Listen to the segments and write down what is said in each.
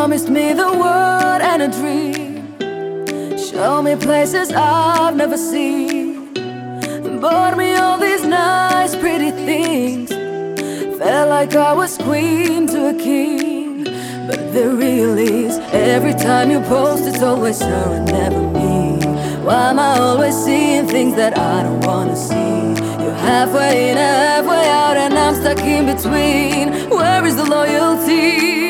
promised me the world and a dream. Show me places I've never seen. Bought me all these nice, pretty things. Felt like I was queen to a king. But the real is, every time you post, it's always her and never me. Why am I always seeing things that I don't wanna see? You're halfway in halfway out, and I'm stuck in between. Where is the loyalty?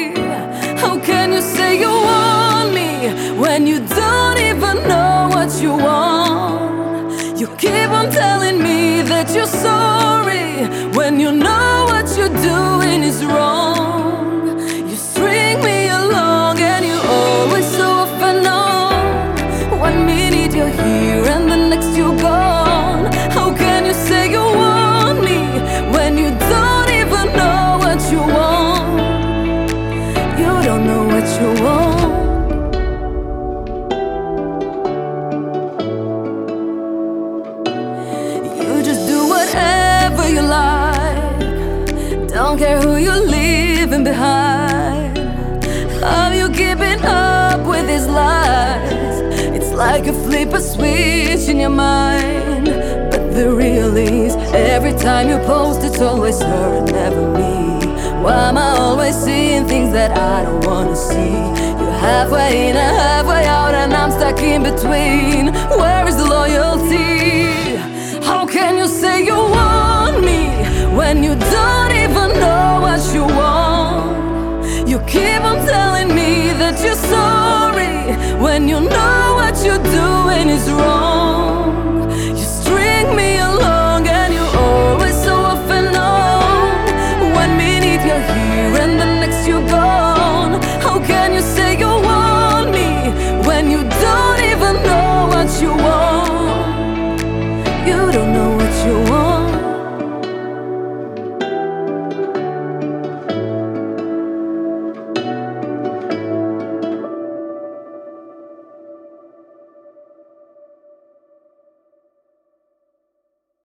Keep on telling me that you're sorry when you know what you're doing is wrong. You string me along and you always so off and on. One minute you're here and the next you're gone. How can you say you want me when you don't even know what you want? You don't know what you want. You're leaving behind. How you keeping up with these lies? It's like you flip a switch in your mind. But the real is, every time you post, it's always her and never me. Why am I always seeing things that I don't wanna see? You're halfway in and halfway out, and I'm stuck in between. Where is the loyalty? Sorry when you know what you're doing is wrong.